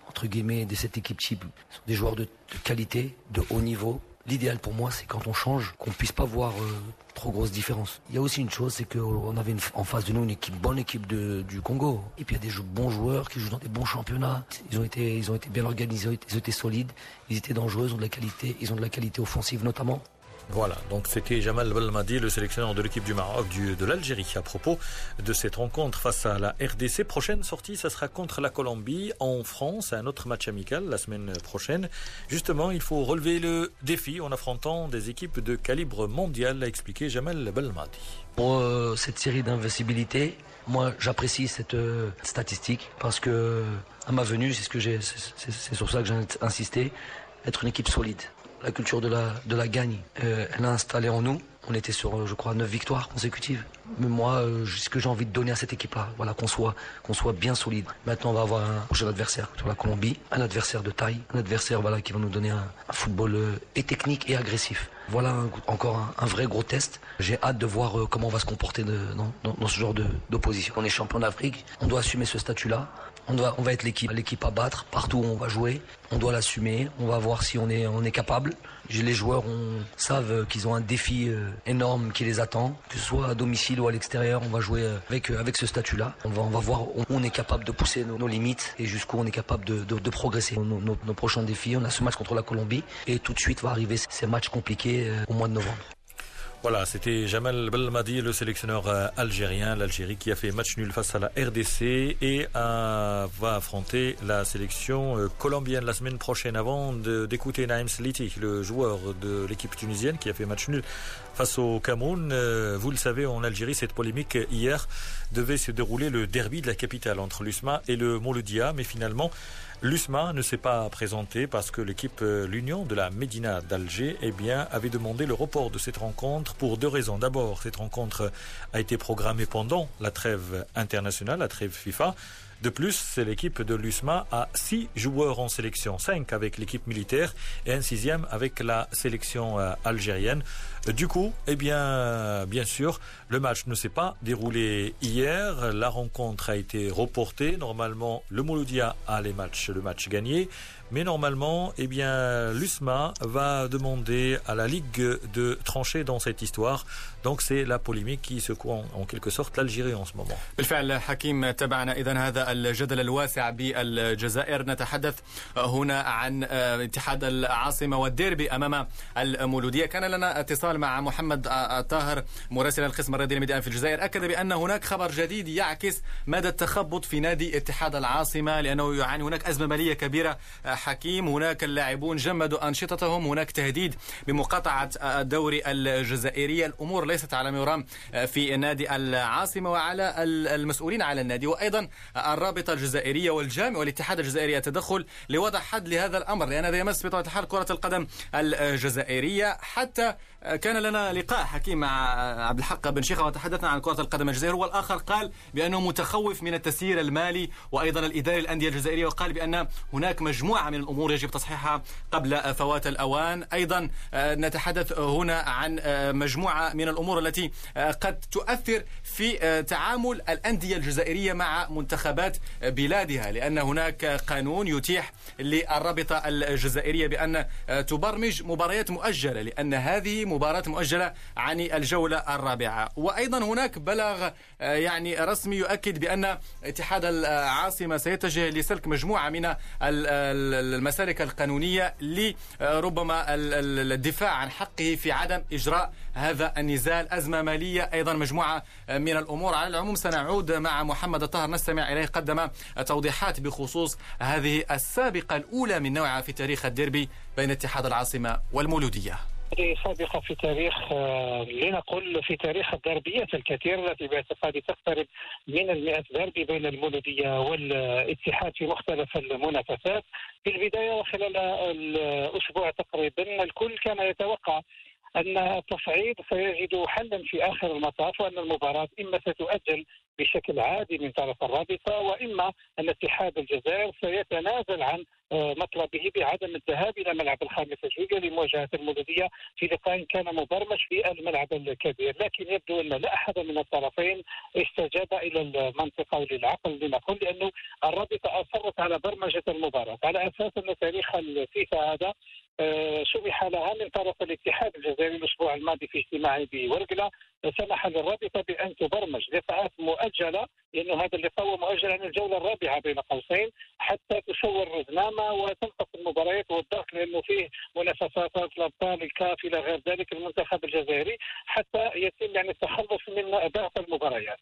entre guillemets de cette équipe type sont des joueurs de qualité, de haut niveau. L'idéal pour moi, c'est quand on change, qu'on puisse pas voir euh, trop grosse différence. Il y a aussi une chose, c'est qu'on avait en face de nous une bonne équipe du Congo. Et puis il y a des bons joueurs qui jouent dans des bons championnats. Ils ont été, bien organisés, ils été solides, ils étaient dangereux, ils ont de la qualité offensive notamment. Voilà, donc c'était Jamal Belmadi, le sélectionneur de l'équipe du Maroc, de l'Algérie, à propos de cette rencontre face à la RDC. Prochaine sortie, ça sera contre la Colombie en France, un autre match amical la semaine prochaine. Justement, il faut relever le défi en affrontant des équipes de calibre mondial, a expliqué Jamal Belmadi. Pour euh, cette série d'invincibilité, moi j'apprécie cette euh, statistique parce que à ma venue, c'est ce c'est sur ça que j'ai insisté, être une équipe solide la culture de la, de la gagne, euh, elle a installé en nous. On était sur, euh, je crois, neuf victoires consécutives. Mais moi, euh, ce que j'ai envie de donner à cette équipe-là, voilà, qu'on soit, qu'on soit bien solide. Maintenant, on va avoir un prochain adversaire sur la Colombie, un adversaire de taille, un adversaire, voilà, qui va nous donner un, football et technique et agressif. Voilà encore un, vrai gros test. J'ai hâte de voir comment on va se comporter dans, dans, ce genre d'opposition. On est champion d'Afrique, on doit assumer ce statut-là. On, doit, on va être l'équipe, l'équipe à battre partout où on va jouer. On doit l'assumer. On va voir si on est, on est capable. Les joueurs savent qu'ils ont un défi euh, énorme qui les attend, que ce soit à domicile ou à l'extérieur. On va jouer euh, avec, euh, avec ce statut-là. On va, on va voir où on est capable de pousser nos, limites et jusqu'où on est capable de, de, progresser. Nos, nos, prochains défis, on a ce match contre la Colombie et tout de suite va arriver ces matchs compliqués au mois de novembre. Voilà, c'était Jamal Belmadi, le sélectionneur euh, algérien, l'Algérie qui a fait match nul face à la RDC et va affronter la sélection euh, colombienne la semaine prochaine. Avant d'écouter Naïm Sliti, le joueur de l'équipe tunisienne qui a fait match nul face au Cameroun, euh, vous le savez, en Algérie, cette polémique hier devait se dérouler le derby de la capitale entre l'USMA et le Mouloudia, mais finalement, L'USMA ne s'est pas présenté parce que l'équipe euh, l'Union de la Médina d'Alger eh bien, avait demandé le report de cette rencontre pour deux raisons. D'abord, cette rencontre a été programmée pendant la trêve internationale, la trêve FIFA. De plus, c'est l'équipe de l'USMA a six joueurs en sélection, cinq avec l'équipe militaire et un sixième avec la sélection euh, algérienne. Du coup, eh bien, bien sûr, le match ne s'est pas déroulé hier. La rencontre a été reportée. Normalement, le Mouloudia a les matchs, le match gagné. Mais normalement, eh bien, l'USMA va demander à la Ligue de trancher dans cette histoire. Donc c'est la polémique qui secoue en quelque sorte l'Algérie en ce moment. بالفعل حكيم تبعنا اذا هذا الجدل الواسع بالجزائر نتحدث هنا عن اتحاد العاصمه والديربي امام المولوديه كان لنا اتصال مع محمد طاهر مراسل القسم الرياضي لميدان في الجزائر أكد بأن هناك خبر جديد يعكس مدى التخبط في نادي اتحاد العاصمة لأنه يعاني هناك أزمة مالية كبيرة. حكيم هناك اللاعبون جمدوا أنشطتهم هناك تهديد بمقاطعة الدوري الجزائرية الأمور ليست على مرام في نادي العاصمة وعلى المسؤولين على النادي. وأيضا الرابطة الجزائرية والجامع والاتحاد الجزائري التدخل لوضع حد لهذا الأمر لأن هذا يمس بطبيعة الحال كرة القدم الجزائرية. حتى كان لنا لقاء حكيم مع عبد الحق بن شيخة وتحدثنا عن كرة القدم الجزائرية. والآخر قال بأنه متخوف من التسيير المالي وأيضا الإداري الأندية الجزائرية وقال بأن هناك مجموعة من الأمور يجب تصحيحها قبل فوات الأوان. أيضا نتحدث هنا عن مجموعة من الأمور التي قد تؤثر في تعامل الأندية الجزائرية مع منتخبات بلادها لأن هناك قانون يتيح للرابطة الجزائرية بأن تبرمج مباريات مؤجلة لأن هذه مباراة مؤجلة عن الجولة الرابعة. وأيضا هناك بلاغ يعني رسمي يؤكد بأن اتحاد العاصمة سيتجه لسلك مجموعة من المسالك القانونية لربما الدفاع عن حقه في عدم إجراء هذا النزال. أزمة مالية أيضا مجموعة من الأمور. على العموم سنعود مع محمد الطاهر. نستمع إليه. قدم توضيحات بخصوص هذه السابقة الأولى من نوعها في تاريخ الديربي بين اتحاد العاصمة والمولودية. هذه سابقة في تاريخ آه، لنقل في تاريخ الدربيات الكثير التي باعتقادي تقترب من المئة دربي بين المولودية والاتحاد في مختلف المنافسات. في البداية وخلال الأسبوع تقريبا الكل كان يتوقع أن التصعيد سيجد حلا في آخر المطاف وأن المباراة إما ستؤجل بشكل عادي من طرف الرابطة وإما أن اتحاد الجزائر سيتنازل عن آه، مطلبه بعدم الذهاب إلى ملعب الخامسه جويليا لمواجهة المولوديه في لقاء كان مبرمج في الملعب الكبير، لكن يبدو أن لا أحد من الطرفين استجاب إلى المنطقة وللعقل لنقول لأنه الرابطة أصرت على برمجة المباراة. على أساس أن تاريخ الفيفا هذا آه، سمح لها من طرف الاتحاد الجزائري الأسبوع الماضي في اجتماعه بورقلة سمح للرابطة بأن تبرمج لقاءات مؤجلة لأنه هذا اللقاء هو مؤجل عن الجولة الرابعة بين قوسين حتى تشور رزنامه وتلقف المباريات والضغط لأنه فيه منافسات الأبطال الكاف إلى غير ذلك المنتخب الجزائري حتى يتم يعني التخلص من ضغط المباريات.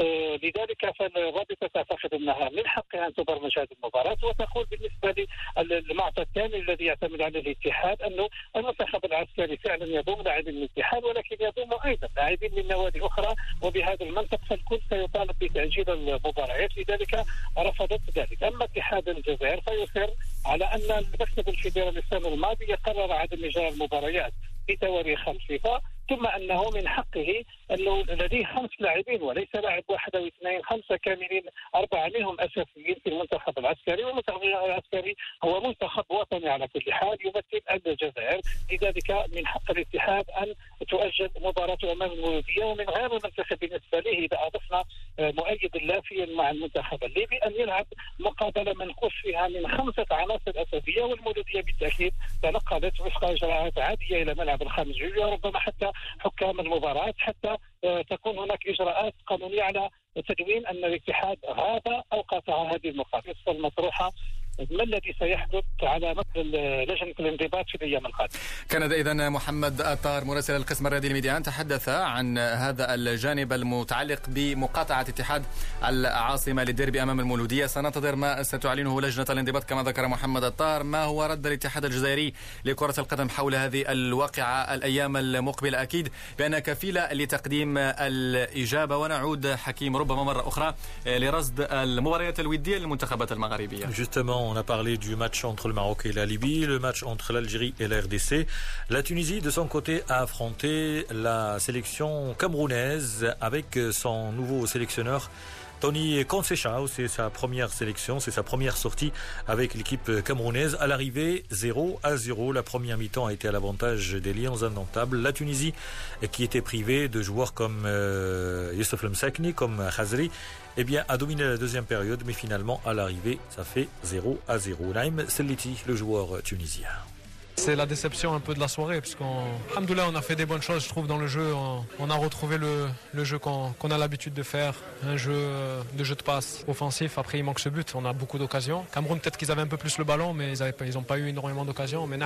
آه، لذلك فالرابطة تعتقد أنها من حقها أن تبرمج هذه المباراة وتقول بالنسبة للمعطى الثاني الذي يعتمد عليه الاتحاد أنه المنتخب العسكري فعلا يضم لاعبين الاتحاد ولكن يضم أيضا لاعبين من نوادي أخرى وبهذا المنطق فالكل سيطالب بتاجيل المباريات لذلك رفضت ذلك. أما اتحاد الجزائر فيصر على أن المكتب الفيدرالي السنة الماضيه قرر عدم إجراء المباريات في تواريخ الفيفا ثم أنه من حقه أنه لديه خمس لاعبين وليس لاعب واحد أو اثنين خمسه كاملين أربعة منهم أساسيين في المنتخب العسكري والمنتخب العسكري هو منتخب وطني على كل حال يمثل الجزائر. لذلك من حق الاتحاد أن تؤجل مباراته امام المولودية ومن غير المنتخب بالنسبة له إذا أضفنا مؤيد لافيا مع المنتخب الليبي أن يلعب مقابلة منقوص فيها من خمسة عناصر اساسيه والمولوديه بالتأكيد. تنقلت وفق إجراءات عادية إلى ملعب الخامس جويليا وربما حتى حكام المباراة حتى آه، تكون هناك إجراءات قانونية على تدوين أن الاتحاد غاب أو قاطع هذه المقابله المطروحه ما الذي سيحدث على مثل لجنة الانضباط في الأيام القادمة. كان اذا محمد الطاهر مراسل القسم الرياضي الميديان تحدث عن هذا الجانب المتعلق بمقاطعة اتحاد العاصمة للديربي أمام المولودية سننتظر ما ستعلنه لجنة الانضباط كما ذكر محمد الطاهر ما هو رد الاتحاد الجزائري لكرة القدم حول هذه الواقعة الأيام المقبلة أكيد بأن كفيلة لتقديم الإجابة ونعود حكيم ربما مرة أخرى لرصد المباريات الودية للمنتخبات المغربية. On a parlé du match entre le Maroc et la Libye, le match entre l'Algérie et la RDC. La Tunisie, de son côté, a affronté la sélection camerounaise avec son nouveau sélectionneur. Tony Consecha, c'est sa première sélection, c'est sa première sortie avec l'équipe camerounaise. À l'arrivée, 0 à 0. La première mi-temps a été à l'avantage des Lions indomptables. La Tunisie, qui était privée de joueurs comme euh, Youssef Lemsakni, comme Khazri, eh bien, a dominé la deuxième période, mais finalement, à l'arrivée, ça fait 0 à 0. Naïm Seliti, le joueur tunisien. C'est la déception un peu de la soirée, parce qu'on on a fait des bonnes choses, je trouve, dans le jeu. On, a retrouvé le, jeu qu'on a l'habitude de faire, un jeu de jeu de passe offensif. Après, il manque ce but, on a beaucoup d'occasions. Cameroun, peut-être qu'ils avaient un peu plus le ballon, mais ils n'ont pas eu énormément d'occasions. Mais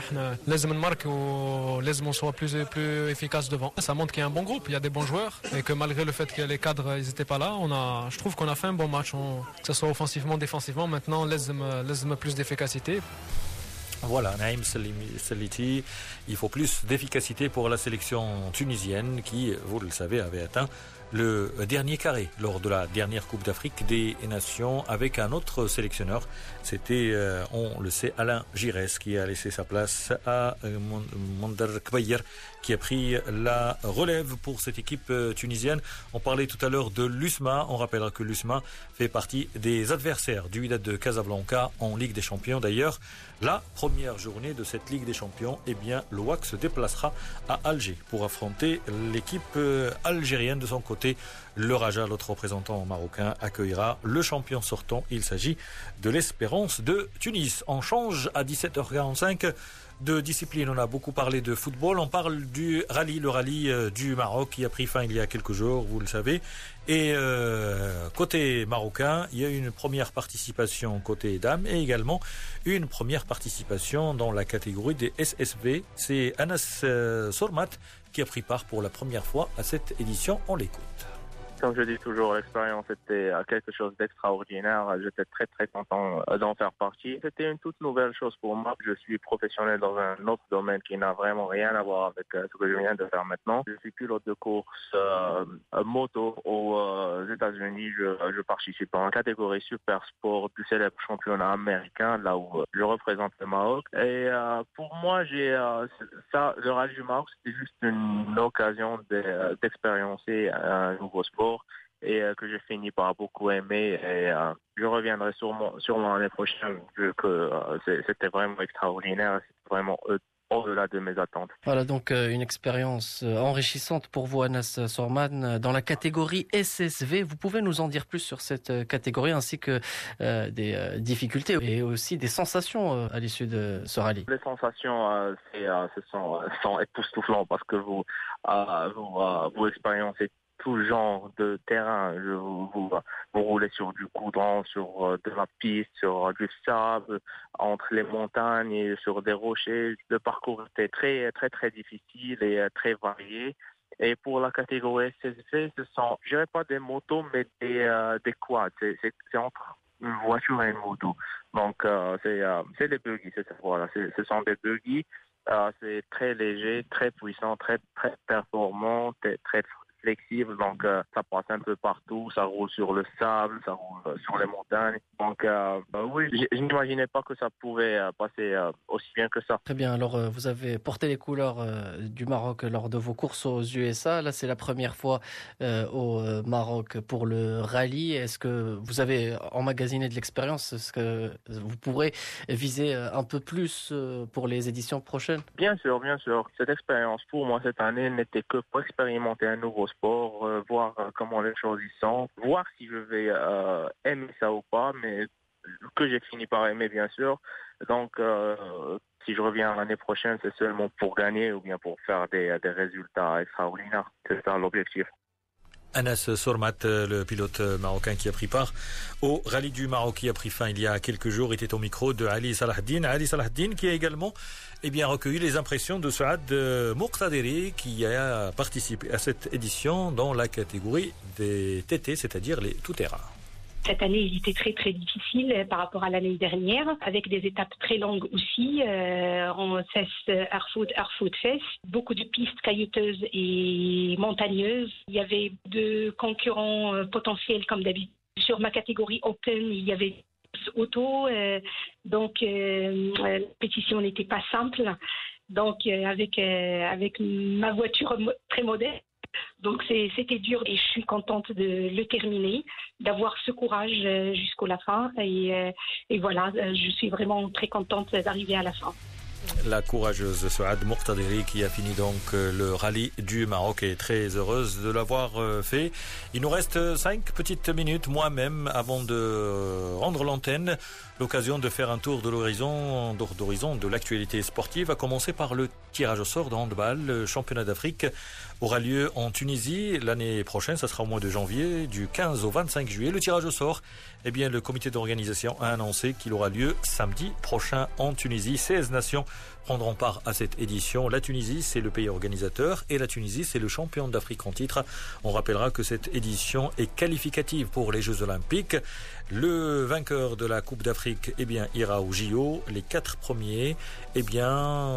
les marque ou les soit plus, plus efficace devant. Ça montre qu'il y a un bon groupe, il y a des bons joueurs, et que malgré le fait que les cadres n'étaient pas là, on je trouve qu'on a fait un bon match, que ce soit offensivement, défensivement. Maintenant, laisse plus d'efficacité. Voilà, Naïm Saliti, il faut plus d'efficacité pour la sélection tunisienne qui, vous le savez, avait atteint le dernier carré lors de la dernière Coupe d'Afrique des Nations avec un autre sélectionneur. C'était, euh, on le sait, Alain Giresse qui a laissé sa place à euh, Monder Kbayer qui a pris la relève pour cette équipe euh, tunisienne. On parlait tout à l'heure de l'USMA. On rappellera que l'USMA fait partie des adversaires du Wydad de Casablanca en Ligue des Champions. D'ailleurs, la première journée de cette Ligue des Champions, eh bien, l'OAC se déplacera à Alger pour affronter l'équipe algérienne de son côté. Le Raja, l'autre représentant marocain, accueillera le champion sortant. Il s'agit de l'Espérance de Tunis. On change à 17h45 de disciplines. On a beaucoup parlé de football. On parle du rallye, le rallye euh, du Maroc qui a pris fin il y a quelques jours, vous le savez. Et euh, côté marocain, il y a une première participation côté dames et également une première participation dans la catégorie des SSV. C'est Anas euh, Sormat qui a pris part pour la première fois à cette édition. On l'écoute. Comme je dis toujours, l'expérience était euh, quelque chose d'extraordinaire. J'étais très très content euh, d'en faire partie. C'était une toute nouvelle chose pour moi. Je suis professionnel dans un autre domaine qui n'a vraiment rien à voir avec euh, ce que je viens de faire maintenant. Je suis pilote de course moto aux États-Unis. Je, je, participe en catégorie super sport du célèbre championnat américain, là où je représente le Maroc. Et pour moi, j'ai ça, le rallye du Maroc, c'était juste une occasion d'expériencer un nouveau sport et euh, que j'ai fini par beaucoup aimer. Et euh, je reviendrai sûrement, sûrement l'année prochaine vu que euh, c'était vraiment extraordinaire. C'était vraiment au-delà de mes attentes. Voilà donc une expérience enrichissante pour vous, Anas Sorman, dans la catégorie SSV. Vous pouvez nous en dire plus sur cette catégorie ainsi que des difficultés et aussi des sensations à l'issue de ce rallye Les sensations, c'est, ce sont, sont époustouflantes parce que vous, vous, vous expériencez tout genre de terrain. vous, roulez sur du goudron, sur euh, de la piste, sur du sable, entre les montagnes sur des rochers. Le parcours était très, très, très difficile et euh, très varié. Et pour la catégorie SSV, ce sont, je dirais pas des motos, mais des, euh, quads. C'est entre une voiture et une moto. Donc, c'est des buggy, voilà, ce sont des buggy. c'est très léger, très puissant, très, très performant, très, très flexible, donc euh, ça passe un peu partout, ça roule sur le sable, ça roule euh, sur les montagnes. Donc euh, bah oui, je n'imaginais pas que ça pouvait passer aussi bien que ça. Très bien, alors vous avez porté les couleurs du Maroc lors de vos courses aux USA. Là, c'est la première fois au Maroc pour le rallye. Est-ce que vous avez emmagasiné de l'expérience? Est-ce que vous pourrez viser un peu plus pour les éditions prochaines? Bien sûr, bien sûr. Cette expérience pour moi cette année n'était que pour expérimenter un nouveau sport, euh, voir euh, comment les choses y sont, voir si je vais euh, aimer ça ou pas, mais que j'ai fini par aimer bien sûr. Donc si je reviens l'année prochaine, c'est seulement pour gagner ou bien pour faire des, des résultats extraordinaires. C'est ça l'objectif. Anas Sormat, le pilote marocain qui a pris part au rallye du Maroc qui a pris fin il y a quelques jours, était au micro de Ali Salahdin. Ali Salahdin qui a également eh bien, recueilli les impressions de Saad Moqtaderi qui a participé à cette édition dans la catégorie des TT, c'est-à-dire les tout-terrains. Cette année, il était très très difficile euh, par rapport à l'année dernière, avec des étapes très longues aussi, euh, en cesse Arfoot, Arfoot Fest, beaucoup de pistes caillouteuses et montagneuses. Il y avait deux concurrents euh, potentiels comme d'habitude. Sur ma catégorie Open, il y avait auto, donc la pétition n'était pas simple. Donc avec avec ma voiture très modeste, donc c'était dur et je suis contente de le terminer, d'avoir ce courage euh, jusqu'à la fin. Et, euh, voilà, euh, je suis vraiment très contente d'arriver à la fin la courageuse Souad Mourtadiri qui a fini donc le rallye du Maroc et très heureuse de l'avoir fait. Il nous reste cinq petites minutes moi-même avant de rendre l'antenne. L'occasion de faire un tour de l'horizon, de l'actualité sportive, a commencé par le tirage au sort de handball. Championnat d'Afrique aura lieu en Tunisie l'année prochaine. Ça sera au mois de janvier, du 15 au 25 juillet. Le tirage au sort, eh bien, le comité d'organisation a annoncé qu'il aura lieu samedi prochain en Tunisie. 16 nations prendront part à cette édition. La Tunisie, c'est le pays organisateur et la Tunisie, c'est le champion d'Afrique en titre. On rappellera que cette édition est qualificative pour les Jeux Olympiques. Le vainqueur de la Coupe d'Afrique eh bien, ira au JO. Les quatre premiers eh bien,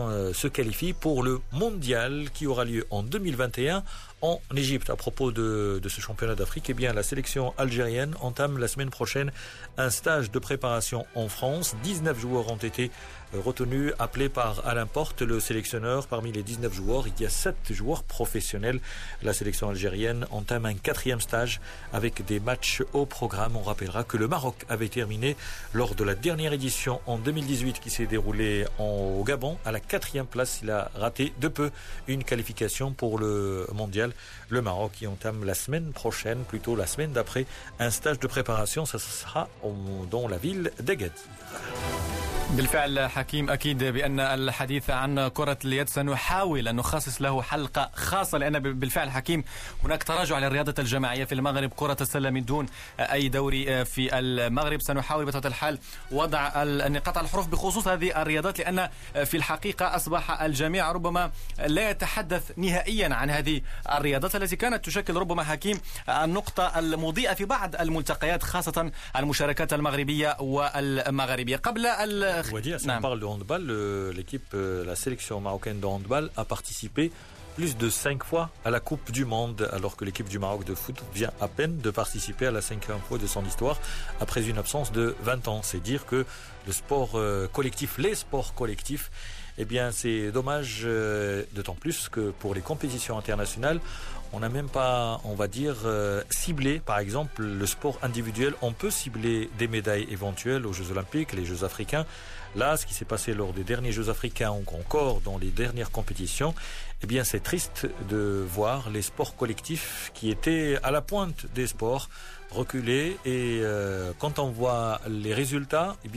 euh, se qualifient pour le mondial qui aura lieu en 2021 en Égypte. À propos de, ce championnat d'Afrique, eh la sélection algérienne entame la semaine prochaine un stage de préparation en France. 19 joueurs ont été retenu, appelé par Alain Porte, le sélectionneur. Parmi les 19 joueurs, il y a 7 joueurs professionnels. La sélection algérienne entame un quatrième stage avec des matchs au programme. On rappellera que le Maroc avait terminé lors de la dernière édition en 2018 qui s'est déroulée au Gabon. À la quatrième place, il a raté de peu une qualification pour le mondial. Le Maroc qui entame la semaine prochaine, plutôt la semaine d'après, un stage de préparation. Ça sera dans la ville d'Agadir. بالفعل حكيم أكيد بأن الحديث عن كرة اليد سنحاول أن نخصص له حلقة خاصة لأن بالفعل حكيم هناك تراجع للرياضة الجماعية في المغرب كرة السلة من دون أي دوري في المغرب. سنحاول بطبيعه الحال وضع النقاط على الحروف بخصوص هذه الرياضات لأن في الحقيقة أصبح الجميع ربما لا يتحدث نهائيا عن هذه الرياضات التي كانت تشكل ربما حكيم النقطة المضيئة في بعض الملتقيات خاصة المشاركات المغربية والمغربية. قبل On va dire, si on parle de handball, l'équipe, la sélection marocaine de handball a participé plus de cinq fois à la Coupe du Monde, alors que l'équipe du Maroc de foot vient à peine de participer à la cinquième fois de son histoire après une absence de 20 ans. C'est dire que le sport collectif, les sports collectifs, eh bien, c'est dommage, d'autant plus que pour les compétitions internationales, on n'a même pas, on va dire, euh, ciblé, par exemple, le sport individuel. On peut cibler des médailles éventuelles aux Jeux Olympiques, les Jeux Africains. Là, ce qui s'est passé lors des derniers Jeux Africains encore dans les dernières compétitions, eh c'est triste de voir les sports collectifs qui étaient à la pointe des sports reculer et euh, quand on voit les résultats, eh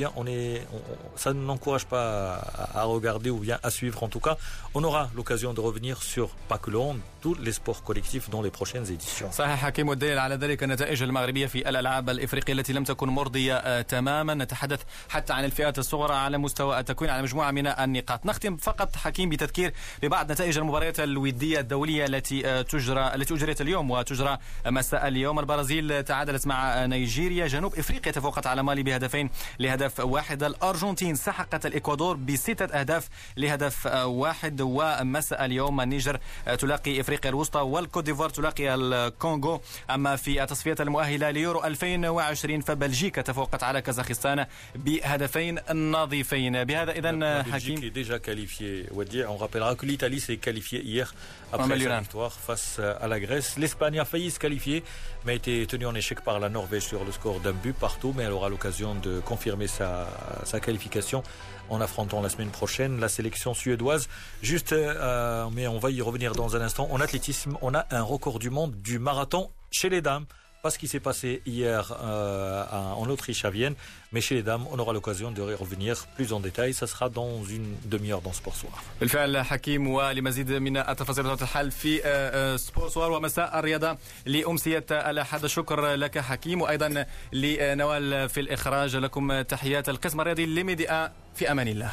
ça ne n'encourage pas à, regarder ou bien à suivre. En tout cas, on aura l'occasion de revenir sur pas que le tous les sports collectifs dans les prochaines éditions. صحيح حكيم والدليل على ذلك النتائج المغربية في الألعاب الإفريقية التي لم تكن مرضية تماما. نتحدث حتى عن الفئات الصغرى على مستوى التكوين على مجموعة من النقاط. نختم فقط حكيم بتذكير ببعض نتائج المباريات الودية الدولية التي تجرى التي أجريت اليوم وتجرى مساء اليوم. البرازيل تعادلت مع نيجيريا. جنوب إفريقيا تفوقت على مالي بهدفين لهدف واحد. الأرجنتين سحقت الإكوادور بستة أهداف لهدف واحد. ومساء اليوم النيجر تلاقي افريقيا الوسطى والكوت ديفوار تلاقي الكونغو. أما في التصفيات المؤهلة ليورو 2020 فبلجيكا تفوقت على كازاخستان بهدفين نظيفين. بهذا اذا حكيم. ديجا كاليفيي وديع اون رابيلرا كو ليتالي سي كاليفيي ايير ابري سا فيكتوار فاس ا لا غريس لاسبانيا فايي سي كاليفيي ما ايتي تونيو ان ايشيك بار لا نورفيج سور لو سكور دان بو بارتو مي الورا لوكازيون دو كونفيرمي سا سا كاليفيكاسيون en affrontant la semaine prochaine la sélection suédoise. Juste, euh, mais on va y revenir dans un instant. En athlétisme, on a un record du monde du marathon chez les dames Pas ce qui s'est passé hier euh, en Autriche à Vienne, mais chez les dames, on aura l'occasion de revenir plus en détail. Ça sera dans une demi-heure dans Sport Soir. بالفعل حكيم ولمزيد من التفاصيل الحال في سبور سوار ومساء الرياضة لأمسية الأحد شكر لك حكيم وأيضا لنوال في الإخراج لكم تحيات القسم الرياضي لميديا في أمان الله